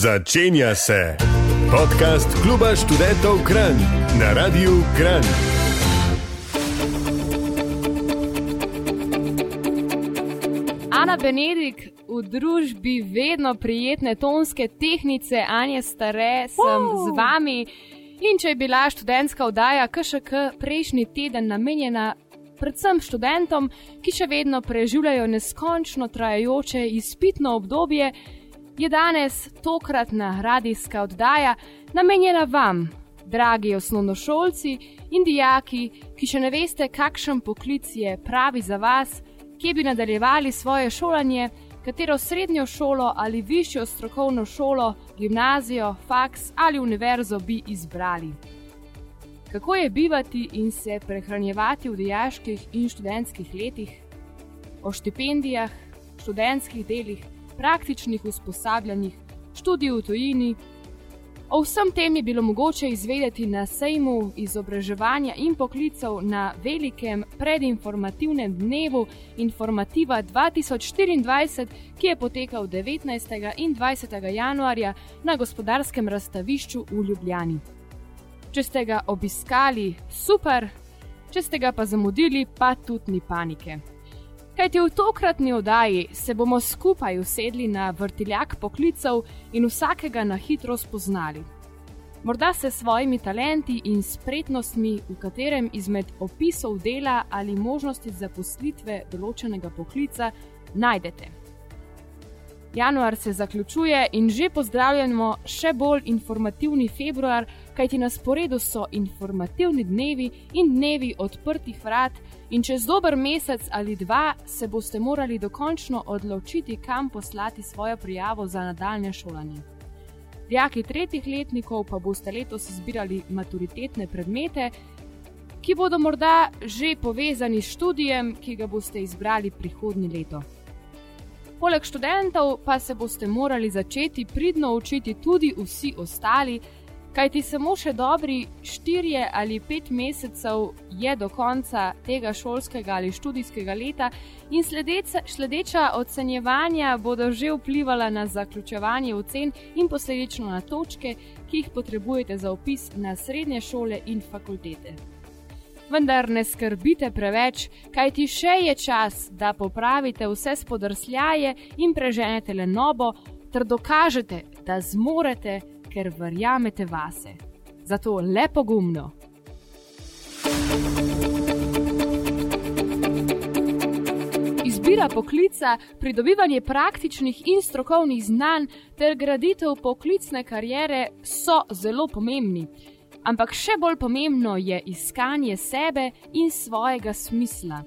Začenja se podcast Kluba študentov Kran na Radiu Kran. Ana Benedik v družbi vedno prijetne tonske tehnice, Anja Stare, sem Wow. z vami. In če je bila študentska oddaja KŠK prejšnji teden namenjena predvsem študentom, ki še vedno preživljajo neskončno trajajoče izpitno obdobje, je danes tokratna radijska oddaja namenjena vam, dragi osnovnošolci in dijaki, ki še ne veste, kakšen poklic je pravi za vas, kje bi nadaljevali svoje šolanje, katero srednjo šolo ali višjo strokovno šolo, gimnazijo, faks ali univerzo bi izbrali. Kako je bivati in se prehranjevati v dijaških in študentskih letih, o štipendijah, študentskih delih, praktičnih usposabljanjih, študiju v tujini. O vsem tem je bilo mogoče izvedeti na sejmu izobraževanja in poklicev na velikem predinformativnem dnevu Informativa 2024, ki je potekal 19. in 20. januarja na gospodarskem razstavišču v Ljubljani. Če ste ga obiskali, super, če ste ga pa zamudili, pa tudi ni panike. Kajti v tokratni oddaji se bomo skupaj usedli na vrtiljak poklicev in vsakega na hitro spoznali. Morda se s svojimi talenti in spretnostmi v katerem izmed opisov dela ali možnosti zaposlitve določenega poklica najdete. Januar se zaključuje in že pozdravljamo še bolj informativni februar, kajti na sporedu so informativni dnevi in dnevi odprtih vrat, in čez dober mesec ali dva se boste morali dokončno odločiti, kam poslati svojo prijavo za nadaljne šolanje. Dijaki tretjih letnikov pa boste letos izbirali maturitetne predmete, ki bodo morda že povezani s študijem, ki ga boste izbrali prihodnje leto. Poleg študentov pa se boste morali začeti pridno učiti tudi vsi ostali, kajti samo še dobri štirje ali pet mesecev je do konca tega šolskega ali študijskega leta in sledeča ocenjevanja bodo že vplivala na zaključevanje ocen in posledično na točke, ki jih potrebujete za upis na srednje šole in fakultete. Vendar ne skrbite preveč, kajti še je čas, da popravite vse spodrsljaje in preženete lenobo, ter dokažete, da zmorete, ker verjamete vase. Zato lepo gumno. Izbira poklica, pridobivanje praktičnih in strokovnih znanj ter graditev poklicne kariere so zelo pomembni. Ampak še bolj pomembno je iskanje sebe in svojega smisla.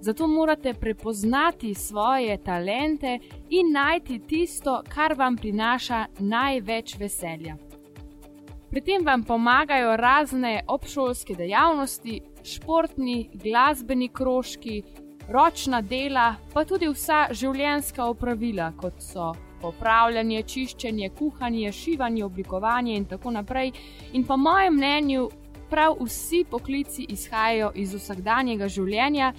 Zato morate prepoznati svoje talente in najti tisto, kar vam prinaša največ veselja. Pri tem vam pomagajo razne obšolske dejavnosti, športni, glasbeni krožki, ročna dela, pa tudi vsa življenjska opravila, kot so popravljanje, čiščenje, kuhanje, šivanje, oblikovanje in tako naprej. In po mojem mnenju, prav vsi poklici izhajajo iz vsakdanjega življenja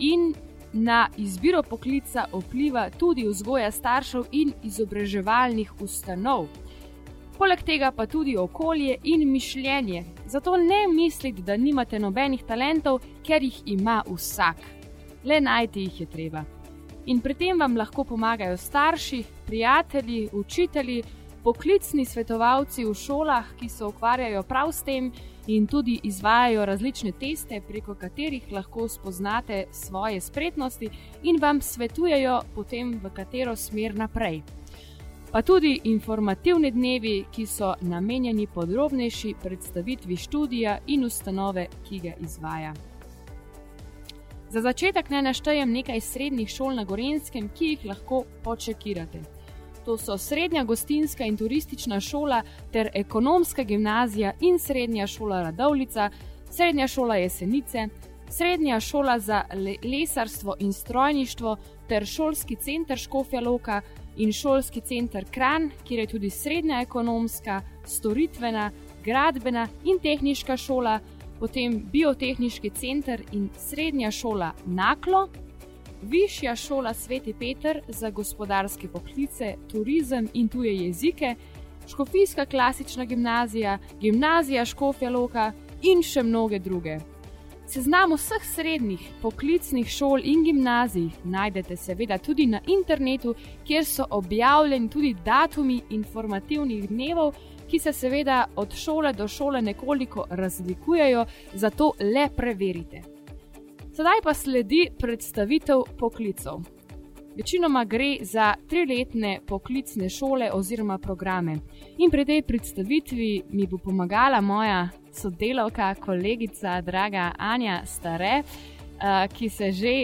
in na izbiro poklica vpliva tudi vzgoja staršev in izobraževalnih ustanov. Poleg tega pa tudi okolje in mišljenje. Zato ne mislite, da nimate nobenih talentov, ker jih ima vsak. Le najti jih je treba. In pri tem vam lahko pomagajo starši, prijatelji, učitelji, poklicni svetovalci v šolah, ki se ukvarjajo prav s tem in tudi izvajajo različne teste, preko katerih lahko spoznate svoje spretnosti in vam svetujejo potem, v katero smer naprej. Pa tudi informativni dnevi, ki so namenjeni podrobnejši predstavitvi študija in ustanove, ki ga izvaja. Za začetek naj naštejem nekaj srednjih šol na Gorenskem, ki jih lahko počekirate. To so Srednja gostinska in turistična šola ter ekonomska gimnazija in Srednja šola Radovlica, Srednja šola Jesenice, Srednja šola za le lesarstvo in strojništvo ter šolski center Škofja Loka in šolski center Kran, kjer je tudi Srednja ekonomska, storitvena, gradbena in tehniška šola, potem biotehniški center in srednja šola Naklo, Višja šola Sveti Peter za gospodarske poklice, turizem in tuje jezike Škofijska klasična gimnazija, gimnazija Škofja Loka in še mnoge druge. Seznam vseh srednjih poklicnih šol in gimnazij najdete seveda tudi na internetu, kjer so objavljeni tudi datumi informativnih dnevov, ki se seveda od šole do šole nekoliko razlikujejo, zato le preverite. Sedaj pa sledi predstavitev poklicov. Večinoma gre za triletne poklicne šole oziroma programe. In pri tej predstavitvi mi bo pomagala moja sodelavka, kolegica, draga Anja Stare, uh, ki se že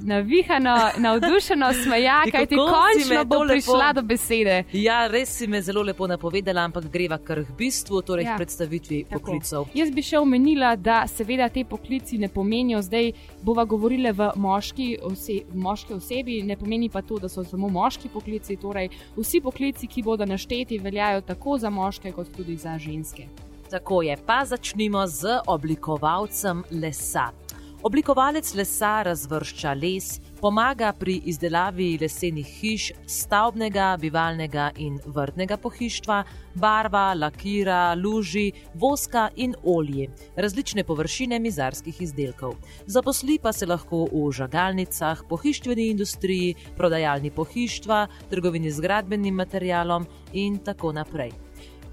navihano, navdušeno smeja, kaj ti končno bo prišla do besede. Ja, res si me zelo lepo napovedala, ampak greva kar k bistvu, torej ja. predstavitvi Tako. poklicov. Jaz bi še omenila, da seveda te poklici ne pomenijo, zdaj bova govorila v moški, ose, moški osebi, ne pomeni pa to, da so samo moški poklici. Torej, vsi poklici, ki bodo našteti, veljajo tako za moške, kot tudi za ženske. Tako je, pa začnimo z oblikovalcem lesa. Oblikovalec lesa razvršča les, pomaga pri izdelavi lesenih hiš, stavbnega, bivalnega in vrtnega pohištva, barva, lakira, luži, voska in olje, različne površine mizarskih izdelkov. Zaposli pa se lahko v žagalnicah, pohištveni industriji, prodajalni pohištva, trgovini z gradbenim materialom in tako naprej.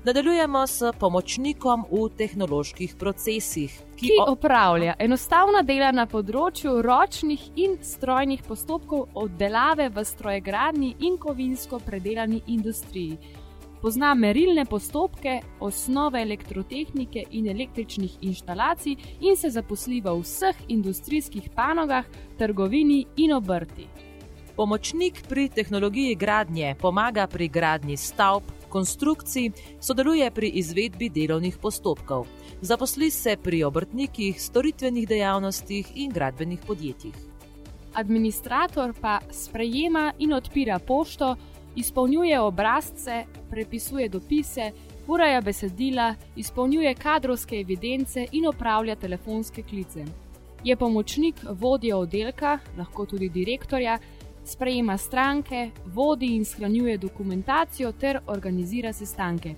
Nadaljujemo s pomočnikom v tehnoloških procesih, ki, ki opravlja enostavna dela na področju ročnih in strojnih postopkov oddelave v strojegradni in kovinsko predelani industriji. Pozna merilne postopke, osnove elektrotehnike in električnih inštalacij in se zaposli v vseh industrijskih panogah, trgovini in obrti. Pomočnik pri tehnologiji gradnje pomaga pri gradnji stavb, konstrukcij, sodeluje pri izvedbi delovnih postopkov, zaposli se pri obrtnikih, storitvenih dejavnostih in gradbenih podjetjih. Administrator pa sprejema in odpira pošto, izpolnjuje obrazce, prepisuje dopise, ureja besedila, izpolnjuje kadrovske evidence in opravlja telefonske klice. Je pomočnik vodje oddelka, lahko tudi direktorja, sprejema stranke, vodi in shranjuje dokumentacijo ter organizira sestanke.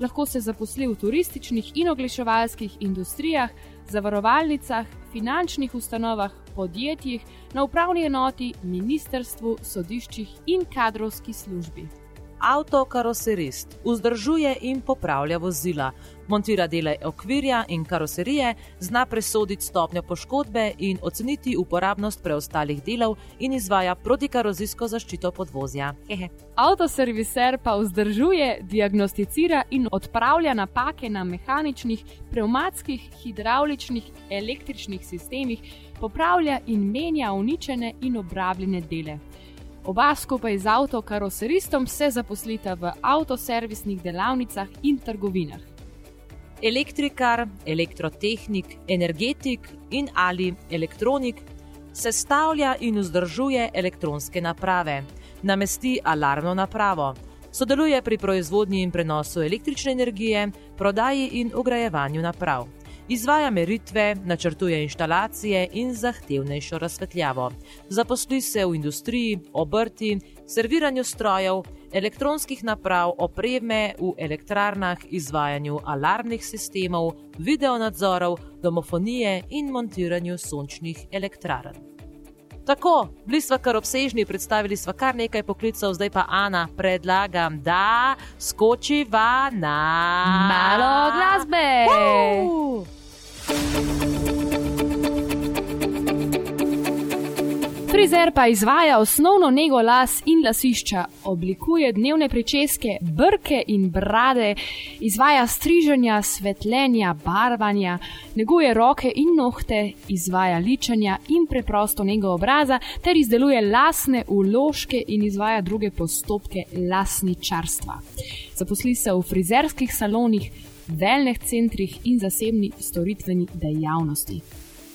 Lahko se zaposli v turističnih in oglaševalskih industrijah, zavarovalnicah, finančnih ustanovah, podjetjih, na upravni enoti, ministerstvu, sodiščih in kadrovski službi avtokaroserist, vzdržuje in popravlja vozila, montira dele okvirja in karoserije, zna presoditi stopnjo poškodbe in oceniti uporabnost preostalih delov in izvaja protikarozijsko zaščito podvozja. Avtoserviser pa vzdržuje, diagnosticira in odpravlja napake na mehaničnih, pneumatskih, hidravličnih, električnih sistemih, popravlja in menja uničene in obrabljene dele. Oba skupaj z avtokaroseristom se zaposlita v avtoservisnih delavnicah in trgovinah. Elektrikar, elektrotehnik, energetik in ali elektronik sestavlja in vzdržuje elektronske naprave, namesti alarmno napravo, sodeluje pri proizvodnji in prenosu električne energije, prodaji in ugrajevanju naprav izvaja meritve, načrtuje inštalacije in zahtevnejšo razsvetljavo. Zaposli se v industriji, obrti, serviranju strojev, elektronskih naprav, opreme v elektrarnah, izvajanju alarmnih sistemov, videonadzorov, domofonije in montiranju sončnih elektrarn. Tako, bili smo kar obsežni, predstavili smo kar nekaj poklicov, zdaj pa Ana predlagam, da skočiva na malo glasbe. Uh! Frizer pa izvaja osnovno nego las in lasišča, oblikuje dnevne pričeske, brke in brade, izvaja striženja, svetljenja, barvanja, neguje roke in nohte, izvaja ličanja in preprosto nego obraza, ter izdeluje lasne uložke in izvaja druge postopke lasničarstva. Zaposli se v frizerskih salonih, veljnih centrih in zasebni storitveni dejavnosti.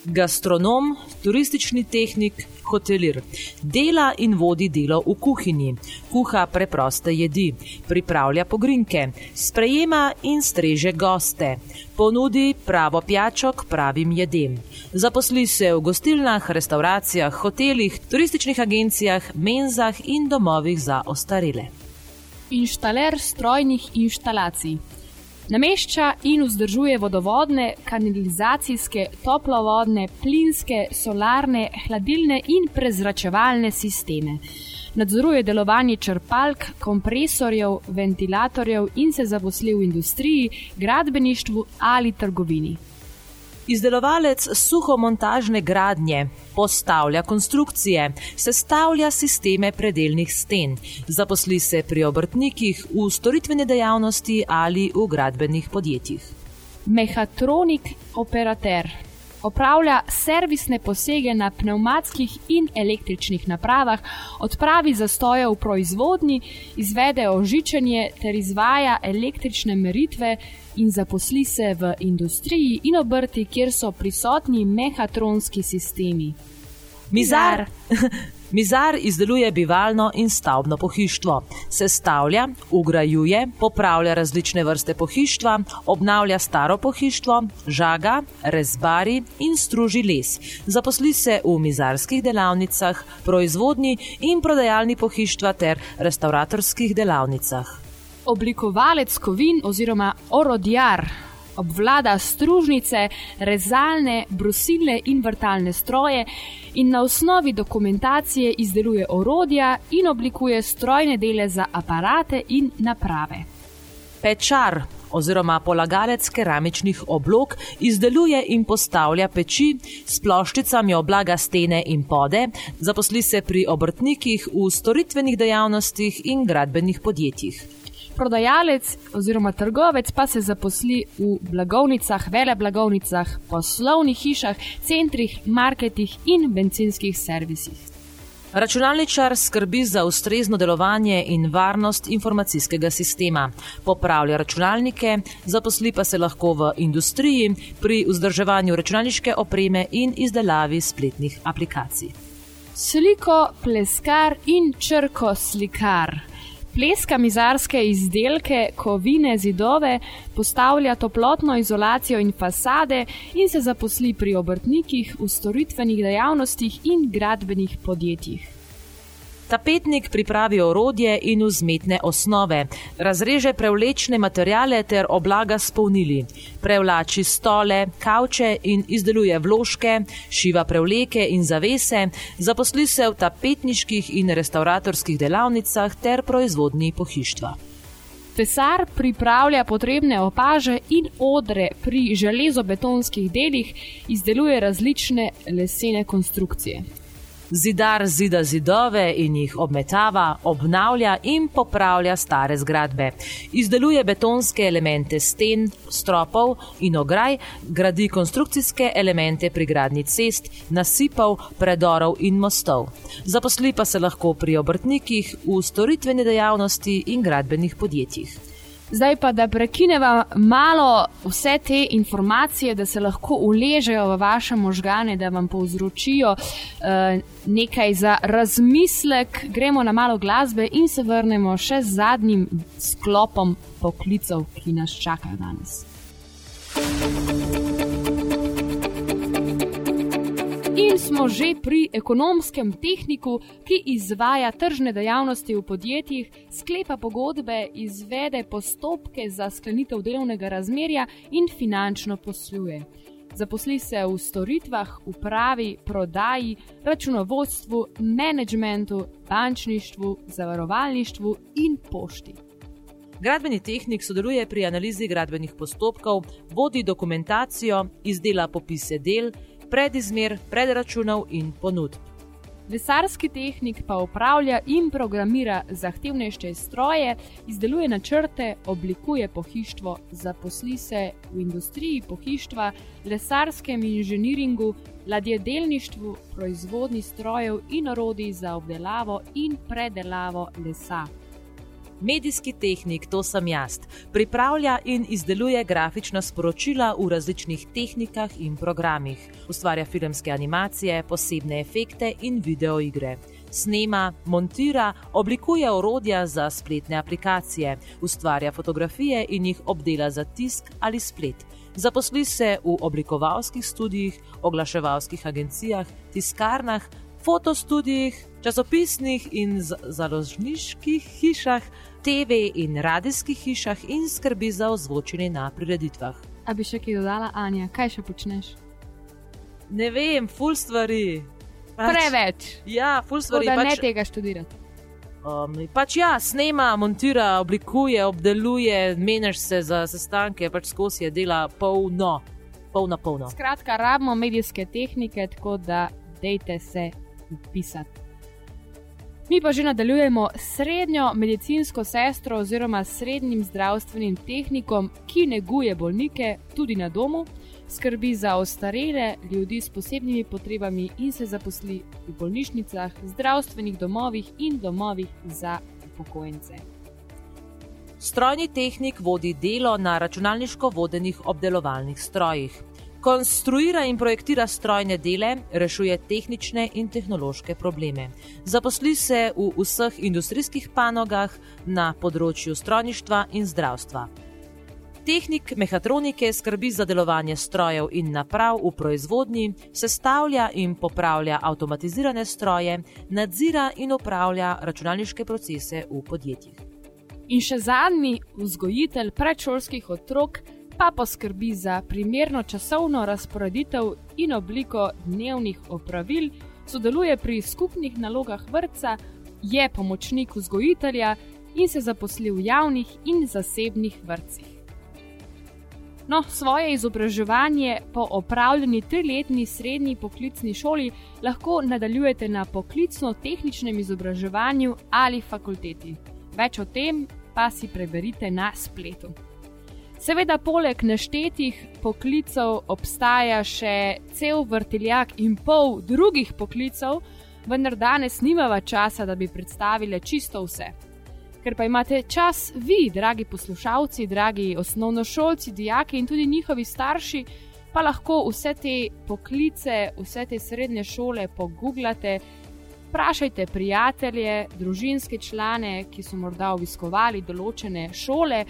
Gastronom, turistični tehnik, hotelir. Dela in vodi delo v kuhinji, kuha preproste jedi, pripravlja pogrinke, sprejema in streže goste, ponudi pravo pijačo k pravim jedem. Zaposli se v gostilnah, restauracijah, hotelih, turističnih agencijah, menzah in domovih za ostarele. inštaler strojnih inštalacij. Namešča in vzdržuje vodovodne, kanalizacijske, toplovodne, plinske, solarne, hladilne in prezračevalne sisteme. Nadzoruje delovanje črpalk, kompresorjev, ventilatorjev in se zaposli v industriji, gradbeništvu ali trgovini. Izdelovalec suhomontažne gradnje postavlja konstrukcije, sestavlja sisteme predeljnih sten, zaposli se pri obrtnikih v storitvene dejavnosti ali v gradbenih podjetjih. Mehatronik operater opravlja servisne posege na pneumatskih in električnih napravah, odpravi zastoje v proizvodnji, izvede ožičenje ter izvaja električne meritve in zaposli se v industriji in obrti, kjer so prisotni mehatronski sistemi. Mizar. Mizar izdeluje bivalno in stavbno pohištvo, sestavlja, ugrajuje, popravlja različne vrste pohištva, obnavlja staro pohištvo, žaga, rezbari in struži les. Zaposli se v mizarskih delavnicah, proizvodni in prodajalni pohištva ter restauratorskih delavnicah. Oblikovalec kovin oziroma orodjar obvlada stružnice, rezalne, brusilne in vrtalne stroje in na osnovi dokumentacije izdeluje orodja in oblikuje strojne dele za aparate in naprave. Pečar oziroma polagalec keramičnih oblog izdeluje in postavlja peči, s ploščicami oblaga stene in pode, zaposli se pri obrtnikih v storitvenih dejavnostih in gradbenih podjetjih prodajalec oziroma trgovec pa se zaposli v blagovnicah, vele blagovnicah, poslovnih hišah, centrih, marketih in benzinskih servisih. Računalničar skrbi za ustrezno delovanje in varnost informacijskega sistema, popravlja računalnike, zaposli pa se lahko v industriji pri vzdrževanju računalniške opreme in izdelavi spletnih aplikacij. Sliko, pleskar in črko slikar. Pleska mizarske izdelke, kovine, zidove, postavlja toplotno izolacijo in fasade in se zaposli pri obrtnikih v storitvenih dejavnostih in gradbenih podjetjih. Tapetnik pripravi orodje in vzmetne osnove, razreže prevlečne materijale ter oblaga spolnili, prevlači stole, kavče in izdeluje vložke, šiva prevleke in zavese, zaposli se v tapetniških in restauratorskih delavnicah ter proizvodni pohištva. Tesar pripravlja potrebne opaže in odre pri železobetonskih delih, izdeluje različne lesene konstrukcije. Zidar zida zidove in jih obmetava, obnavlja in popravlja stare zgradbe. Izdeluje betonske elemente sten, stropov in ograj, gradi konstrukcijske elemente pri gradni cest, nasipov, predorov in mostov. Zaposli pa se lahko pri obrtnikih v storitveni dejavnosti in gradbenih podjetjih. Zdaj pa, da prekineva malo vse te informacije, da se lahko uležejo v vaše možgane, da vam povzročijo uh, nekaj za razmislek, gremo na malo glasbe in se vrnemo še z zadnjim sklopom poklicov, ki nas čakajo danes. In smo že pri ekonomskem tehniku, ki izvaja tržne dejavnosti v podjetjih, sklepa pogodbe, izvede postopke za sklenitev delovnega razmerja in finančno posluje. Zaposli se v storitvah, upravi, prodaji, računovodstvu, menedžmentu, bančništvu, zavarovalništvu in pošti. Gradbeni tehnik sodeluje pri analizi gradbenih postopkov, vodi dokumentacijo, izdela popise del, predizmer, predračunov in ponud. Lesarski tehnik pa upravlja in programira zahtevnejše stroje, izdeluje načrte, oblikuje pohištvo, zaposli se v industriji pohištva, lesarskem inženiringu, ladjedelništvu, proizvodni strojev in orodij za obdelavo in predelavo lesa medijski tehnik, to sem jaz, pripravlja in izdeluje grafična sporočila v različnih tehnikah in programih, ustvarja filmske animacije, posebne efekte in videoigre. Snema, montira, oblikuje orodja za spletne aplikacije, ustvarja fotografije in jih obdela za tisk ali splet. Zaposli se v oblikovalskih studijih, oglaševalskih agencijah, tiskarnah, fotostudijih, časopisnih in založniških hišah, TV in radijskih hišah in skrbi za ozvočenje na prireditvah. A bi še kaj dodala, Anja, kaj še počneš? Ne vem, ful stvari. Pač, Preveč. Ja, ful stvari. Da pač, ne tega študirati. Um, pač ja, snema, montira, oblikuje, obdeluje, menjaš se za sestanke, pač skozi je dela polno, polno, polno. Skratka, rabimo medijske tehnike, tako da dejte se pisati. Mi pa že nadaljujemo srednjo medicinsko sestro oziroma srednjim zdravstvenim tehnikom, ki neguje bolnike tudi na domu, skrbi za ostarele ljudi s posebnimi potrebami in se zaposli v bolnišnicah, zdravstvenih domovih in domovih za upokojence. Strojni tehnik vodi delo na računalniško vodenih obdelovalnih strojih. Konstruira in projektira strojne dele, rešuje tehnične in tehnološke probleme. Zaposli se v vseh industrijskih panogah na področju strojništva in zdravstva. Tehnik mehatronike skrbi za delovanje strojev in naprav v proizvodnji, sestavlja in popravlja avtomatizirane stroje, nadzira in upravlja računalniške procese v podjetjih. In še zadnji vzgojitelj predšolskih otrok pa poskrbi za primerno časovno razporeditev in obliko dnevnih opravil, sodeluje pri skupnih nalogah vrca, je pomočnik vzgojitelja in se zaposli v javnih in zasebnih vrcih. No, svoje izobraževanje po opravljeni triletni srednji poklicni šoli lahko nadaljujete na poklicno-tehničnem izobraževanju ali fakulteti. Več o tem pa si preberite na spletu. Seveda, poleg neštetih poklicev obstaja še cel vrtiljak in pol drugih poklicev, vendar danes nimava časa, da bi predstavili čisto vse. Ker pa imate čas vi, dragi poslušalci, dragi osnovnošolci, dijaki in tudi njihovi starši, pa lahko vse te poklice, vse te srednje šole pogooglate. Vprašajte prijatelje, družinske člane, ki so morda obiskovali določene šole,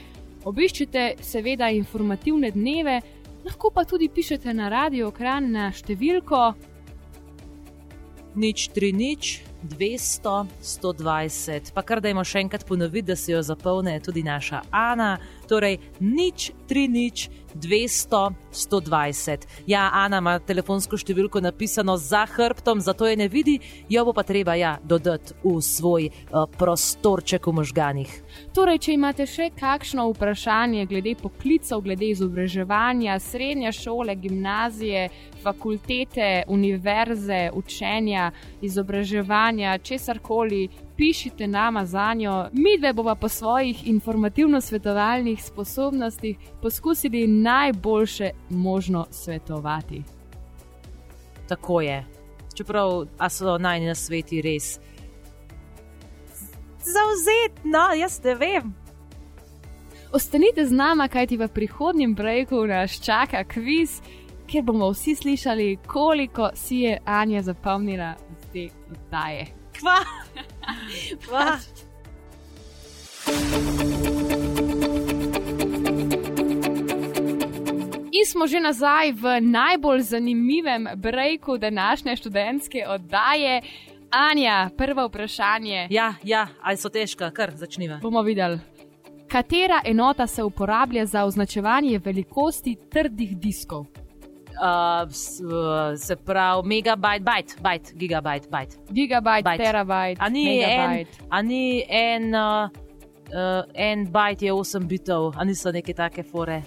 Obiščite seveda informativne dneve, lahko pa tudi pišete na radio ekran na številko nič 3 nič 200 120. Pa kar dajmo še enkrat ponoviti, da se jo zapolne tudi naša Ana, torej nič 3 nič 200 120. Ja, Ana ima telefonsko številko napisano za hrbtom, zato je ne vidi, jo bo pa treba ja, dodati v svoj uh, prostorček v možganih. Torej, če imate še kakšno vprašanje glede poklicov, glede izobraževanja, srednje šole, gimnazije, fakultete, univerze, učenja, izobraževanja, česar koli, pišite nama za njo. Mi dve bomo po svojih informativno-svetovalnih sposobnostih poskusili najboljše možno svetovati. Tako je. Čeprav so najni na sveti res. Zauzet, no, jaz ne vem. Ostanite z nama, kajti v prihodnjem breku nas čaka kviz, kjer bomo vsi slišali, koliko si je Anja zapomnila z te oddaje. Kva? Kva? In smo že nazaj v najbolj zanimivem breku današnje študentske oddaje. Anja, prvo vprašanje. Ja, ja, ali so težka, kar začniva. Bomo videli. Katera enota se uporablja za označevanje velikosti trdih diskov? Uh, se pravi, megabajt, bajt, bajt, gigabajt, bajt. Gigabajt, bajt. terabajt. A ni megabajt. en, a ni en, uh, uh, en bajt je 8 bitov, a niso neke take fore.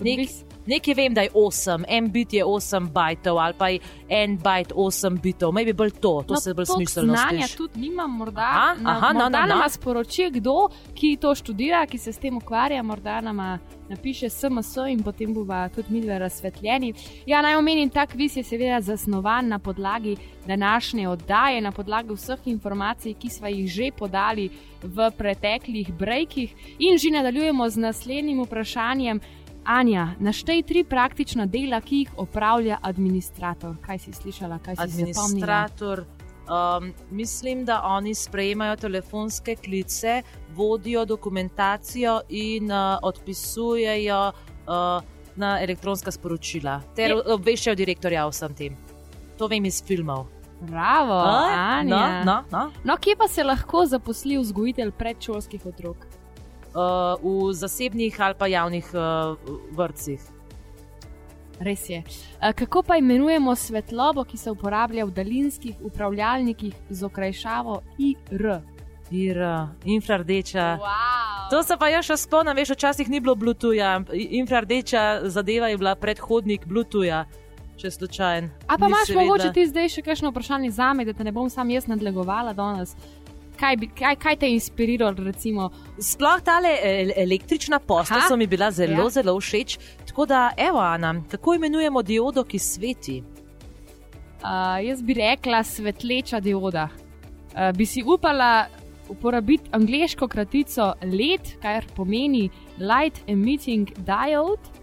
Nek, Nekaj vem, da je 8, en bit je 8 bajtov ali pa je en bajt 8 bitov, maybe bolj to, to no, se bolj smiselno zdi. Znanja tudi nimam, morda. Aha, na, aha, morda no, no, nama no. sporoči kdo, ki to študira, ki se s tem ukvarja, morda nama napiše SMS in potem bova tudi mi dve razsvetljeni. Ja, naj omenim, ta kviz je seveda zasnovan na podlagi današnje oddaje, na podlagi vseh informacij, ki smo jih že podali v preteklih brejkih in že nadaljujemo z naslednjim vprašanjem. Anja, naštej tri praktična dela, ki jih opravlja administrator. Kaj si slišala, kaj si administrator? Um, mislim, da oni sprejemajo telefonske klice, vodijo dokumentacijo in uh, odpisujejo uh, na elektronska sporočila, ter obveščajo direktorja o vsem tem. To vem iz filmov. Bravo, A? Anja. No, no, no. no, kje pa se lahko zaposli vzgojitelj predšolskih otrok? Uh, v zasebnih ali pa javnih uh, vrtcih. Res je. Eh, Kako pa imenujemo svetlobo, ki se uporablja v daljinskih upravljalnikih z okrajšavo IR? Ir, infrardeča. Wow. To se pa jaz še spomnim, veš, včasih ni bilo Bluetootha, infrardeča zadeva je bila predhodnik Bluetootha, če slučajen. A pa imaš mogoče ti zdaj še kakšno vprašanje za me, da te ne bom sam jaz nadlegovala danes? Kaj, bi, kaj, kaj te je inspiriralo, recimo? Sploh ta električna posta so mi bila zelo, ja. zelo všeč. Tako da, evo, Ana, kako imenujemo diodo, ki sveti? Uh, jaz bi rekla svetleča dioda. Uh, bi si upala uporabiti angliško kratico LED, kar pomeni Light Emitting Diode.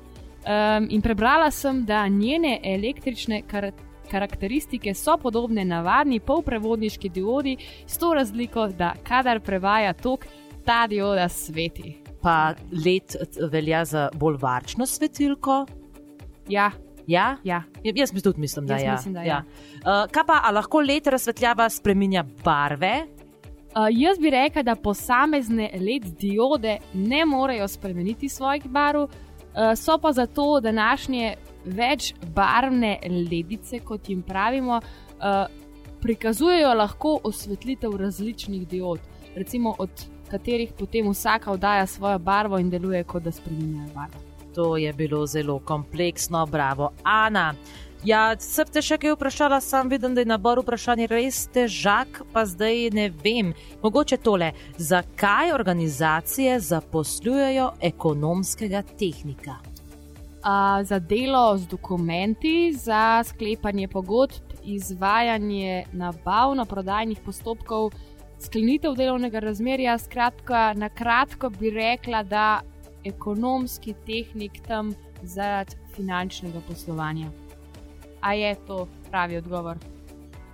Um, in prebrala sem, da njene električne kar karakteristike so podobne navadni polprevodniški diodi, s to razliko, da kadar prevaja tok, ta dioda sveti. Pa let velja za bolj varčno svetilko. Ja, Ja? ja. Ja, Jaz mi tudi mislim, da Jaz ja. mislim, da ja. Uh, kaj pa, lahko let razsvetljava spreminja barve? Uh, jaz bi rekla, da posamezne LED diode ne morejo spremeniti svojih barv, uh, so pa zato današnje večbarvne ledice, kot jim pravimo, uh, prikazujejo lahko osvetlitev različnih diod, recimo od katerih potem vsaka oddaja svojo barvo in deluje, kot da spremenjajo barvo. To je bilo zelo kompleksno, bravo, Ana. Ja, sem te še kaj vprašala, sam vidim, da je nabor vprašanj res težak, pa zdaj ne vem. Mogoče tole, zakaj organizacije zaposlujejo ekonomskega tehnika? Uh, za delo z dokumenti, za sklepanje pogodb, izvajanje nabavno-prodajnih postopkov, sklenitev delovnega razmerja. Skratka, na kratko bi rekla, da ekonomski tehnik tam zaradi finančnega poslovanja. A je to pravi odgovor?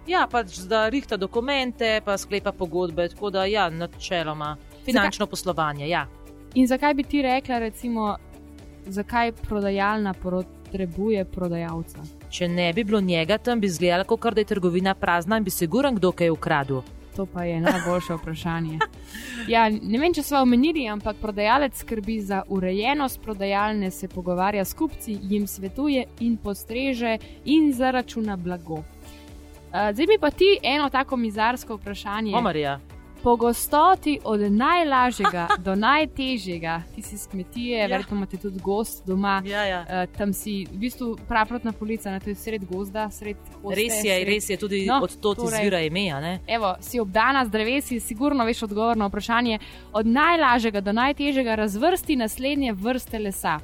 Ja, pač da rihta dokumente, pa sklepa pogodbe, tako da ja, načeloma finančno poslovanje. Ja. In zakaj bi ti rekla, recimo, zakaj prodajalna potrebuje prodajalca? Če ne bi bilo njega tam, bi izgledalo, kot da je trgovina prazna in bi siguran, kdo kaj ukradel. To pa je najboljše vprašanje. Ja, ne vem, če smo omenili, ampak prodajalec skrbi za urejenost prodajalne, se pogovarja s kupci, jim svetuje in postreže in zaračuna blago. Uh, zdaj mi pa ti eno tako mizarsko vprašanje. Omarja. Po gostoti od najlažjega do najtežjega, ti si s kmetije, ja. verjetno imate tudi gost doma. Ja, ja. Uh, tam si v bistvu praprotna polica, na to je sred gozda, sred hoste, Res je, sred... res je, tudi No, od tod torej- izvira ime. a ne? Evo, si obdana z drevesi, sigurno veš odgovor na vprašanje. Od najlažjega do najtežjega razvrsti naslednje vrste lesa: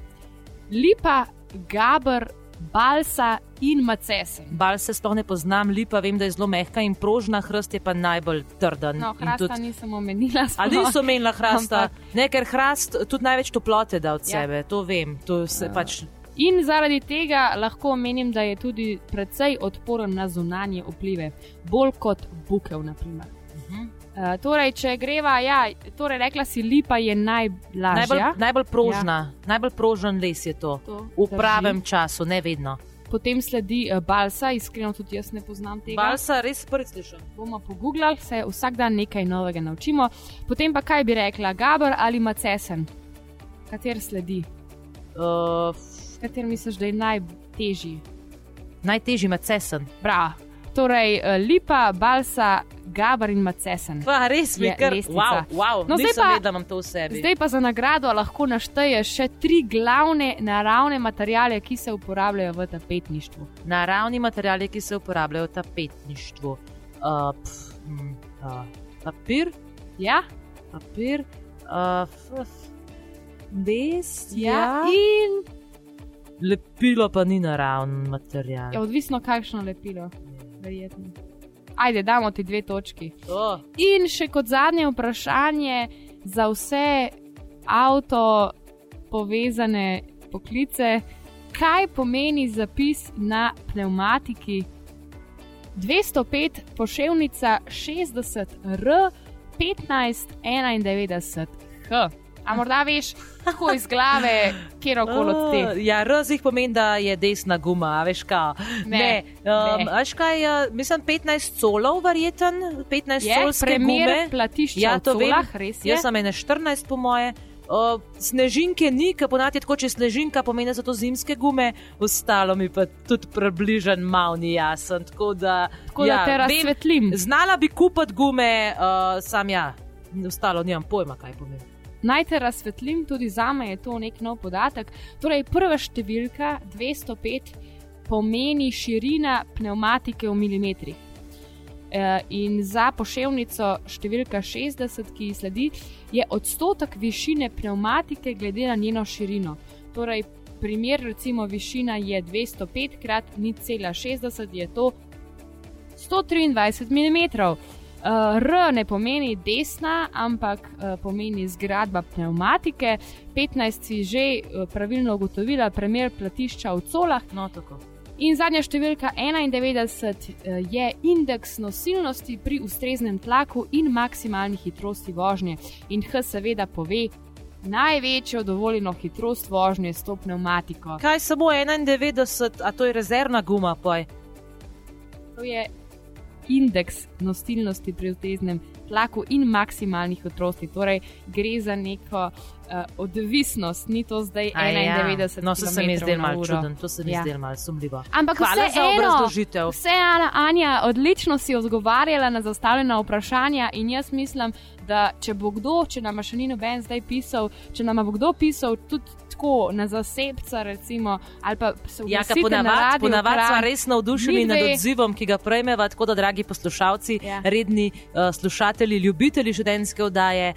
lipa, gabr, balsa in macesen. Bal se sploh ne poznam, lipa vem, da je zelo mehka in prožna, hrst je pa najbolj trden. No, In hrasta tudi- nisem omenila. A sploh. niso menila hrasta, Ampak- ne, ker hrast tudi največ toplote da od Ja. sebe, to vem. To se Ja. pač In zaradi tega lahko omenim, da je tudi precej odporen na zunanje vplive, bolj kot bukev. naprimer. Mhm. Uh, torej, če greva, ja, torej rekla si, lipa je najlažja. najbolj, najbolj prožna, ja. najbolj prožen les je to. To V drži. pravem času, ne vedno. Potem sledi uh, balsa, iskreno tudi jaz ne poznam tega. Balsa res prvi slišim. bomo pogooglali, se vsak dan nekaj novega naučimo. Potem pa kaj bi rekla, Gabr ali Macesen? Kater sledi? Uh, Kater misliš, da je najtežji? najtežji macesen. Bravo. Torej, eh, Lipa, Balsa, Gabr in Macesen. Pa res mi Je kar, wow, wow. No, zdaj pa- vedela, da imam to v sebi. Zdaj pa za nagrado lahko našteješ še tri glavne naravne materijale, ki se uporabljajo v tapetništvu. Naravni materiali, ki se uporabljajo v tapetništvu. Uh, pf, mm, uh, papir, Ja, papir, uh, f, f, les, ja. ja. in Lepilo pa ni naravni material. je odvisno, kakšno lepilo. Verjetno. Ajde, damo ti dve točki. Oh, In še kot zadnje vprašanje za vse avto povezane poklice, kaj pomeni zapis na pneumatiki 205 poševnica 60 R 1591 H. A morda veš, tako iz glave, kjer okoli od. Uh, ja, razih pomeni, da je desna guma, veš kaj. Ne, um, ne. Veš kaj, uh, mislim, 15 solov, verjeten, 15 Je solske primer platišča Ja, to vem. colah, res je. Jaz sem ene 14, po moje. Uh, snežinke ni, ker ponati tako, če snežinka pomeni, da so to zimske gume, ostalo mi pa tudi približen mal ni jasen. Tako da, Tako da te vem, razsvetlim. Znala bi kupiti gume, uh, sam ja, ostalo nimam pojma, kaj pomeni. Naj te razsvetlim, tudi za me je to nek nov podatek. Torej, prva številka 205 pomeni širina pneumatike v milimetrih. E, in za poševnico številka 60, ki sledi, je odstotek višine pneumatike glede na njeno širino. Torej, primer, recimo, višina je 205 krat 0,60, je to 123 mm. Uh, R ne pomeni desna, ampak uh, pomeni zgradba pneumatike. 15 si že uh, pravilno ugotovila, primer platišča v colah. No, tako. In zadnja številka 91 uh, je indeks nosilnosti pri ustreznem tlaku in maksimalni hitrosti vožnje. In H seveda pove največjo dovoljeno hitrost vožnje s to pneumatiko. Kaj samo 91, a to je rezervna guma, poj. To je indeks nosilnosti pri ustreznem tlaku in maksimalni hitrosti. Torej, gre za neko uh, odvisnost, ni to zdaj 91. Ja. No, se, se mi zdelo malo čuden, to se mi Ja. ja. zdelo malo sumljivo. Ampak Hvala vse za eno, obrazložitev. Vse, Ana, Anja, odlično si odgovarjala na zastavljena vprašanja in jaz mislim, da če bo kdo, če nam še ni noben zdaj pisal, če nam bo kdo pisal tudi tako na zasebca, recimo, ali pa se Ja, ka oglasite na ponavad, smo res navdušeni nad odzivom, ki ga prejmeva, tako da, dragi poslušalci, Ja. ja. redni uh, slušatelji, ljubitelji študentske oddaje,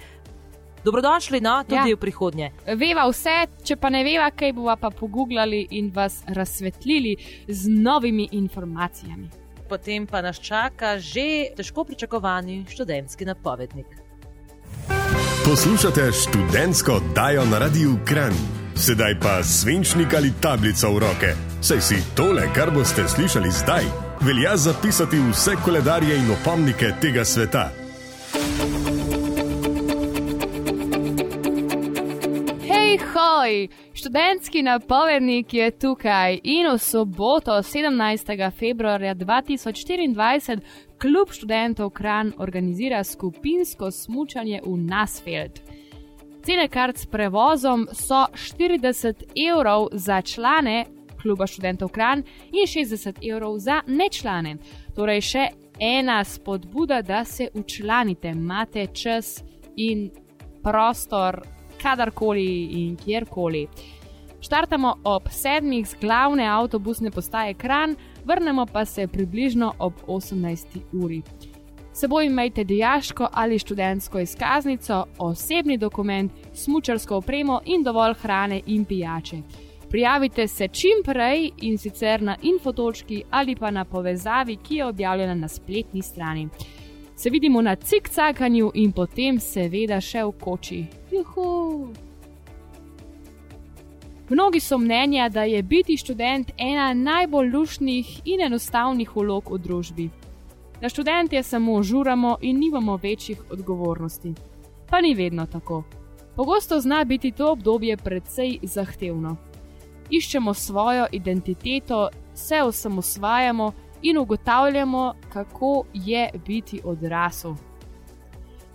dobrodošli no, tudi Ja. ja. v prihodnje. Veva vse, če pa ne veva, kaj bova pa pogooglali in vas razsvetlili z novimi informacijami. Potem pa nas čaka že težko pričakovani študentski napovednik. Poslušate študentsko oddajo na Radiu Kran. Sedaj pa svinčnik ali tablico v roke. Saj si tole, kar boste slišali zdaj, velja zapisati vse koledarje in opomnike tega sveta. Hoj! Študentski napovednik je tukaj in v soboto, 17. februarja 2024, Klub študentov Kran organizira skupinsko smučanje v Nasfeld. Cene kart s prevozom so 40 evrov za člane kluba študentov Kran in 60 evrov za nečlane. Torej, še ena spodbuda, da se učlanite, imate čas in prostor, kadarkoli in kjerkoli. Štartamo ob sedmih z glavne avtobusne postaje Kran, vrnemo pa se približno ob 18. uri. Seboj imejte dijaško ali študentsko izkaznico, osebni dokument, smučarsko opremo in dovolj hrane in pijače. Prijavite se čim prej in sicer na infotočki ali pa na povezavi, ki je objavljena na spletni strani. Se vidimo na cikcakanju in potem seveda še v koči. Juhu! Mnogi so mnenja, da je biti študent ena najbolj lušnih in enostavnih vlog v družbi. Da študentje samo žuramo in nimamo večjih odgovornosti. Pa ni vedno tako. Pogosto zna biti to obdobje precej zahtevno. Iščemo svojo identiteto, se osamosvajamo in ugotavljamo, kako je biti odrasel.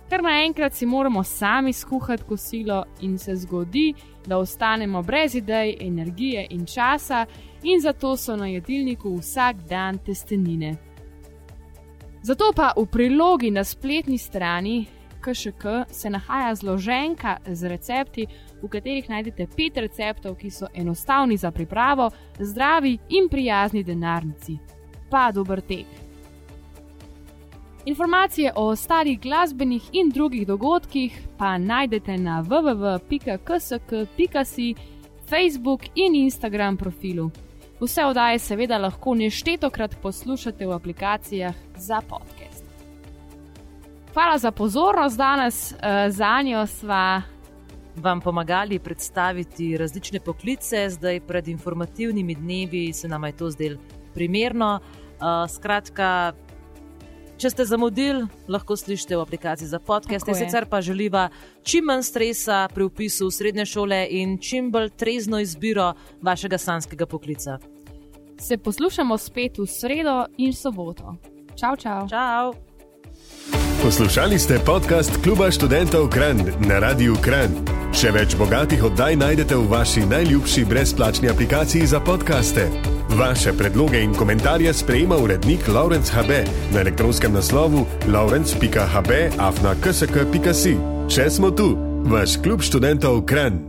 Ker naenkrat si moramo sami skuhati kosilo in se zgodi, da ostanemo brez idej, energije in časa, in zato so na jedilniku vsak dan testenine. Zato pa v prilogi na spletni strani KŠK se nahaja zloženka z recepti, v katerih najdete pet receptov, ki so enostavni za pripravo, zdravi in prijazni denarnici. Pa dober tek. Informacije o ostalih glasbenih in drugih dogodkih pa najdete na www.ksk.si, Facebook in Instagram profilu. Vse oddaje seveda lahko neštetokrat poslušate v aplikacijah za podcast. Hvala za pozornost danes, eh, za njo sva. Vam pomagali predstaviti različne poklice, zdaj pred informativnimi dnevi se nam je to zdelo primerno. Uh, skratka, Če ste zamudili, lahko slišite v aplikaciji za podcast. Sicer pa želiva čim manj stresa pri upisu v srednje šole in čim bolj trezno izbiro vašega sanskega poklica. Se poslušamo spet v sredo in soboto. Čau, čau. Čau. Poslušali ste podcast Kluba študentov Kran na Radiu Kran. Še več bogatih oddaj najdete v vaši najljubši brezplačni aplikaciji za podkaste. Vaše predloge in komentarje sprejema urednik Laurence HB na elektronskem naslovu laurence.hb afna ksk.si. Če smo tu, vaš klub študentov Kran.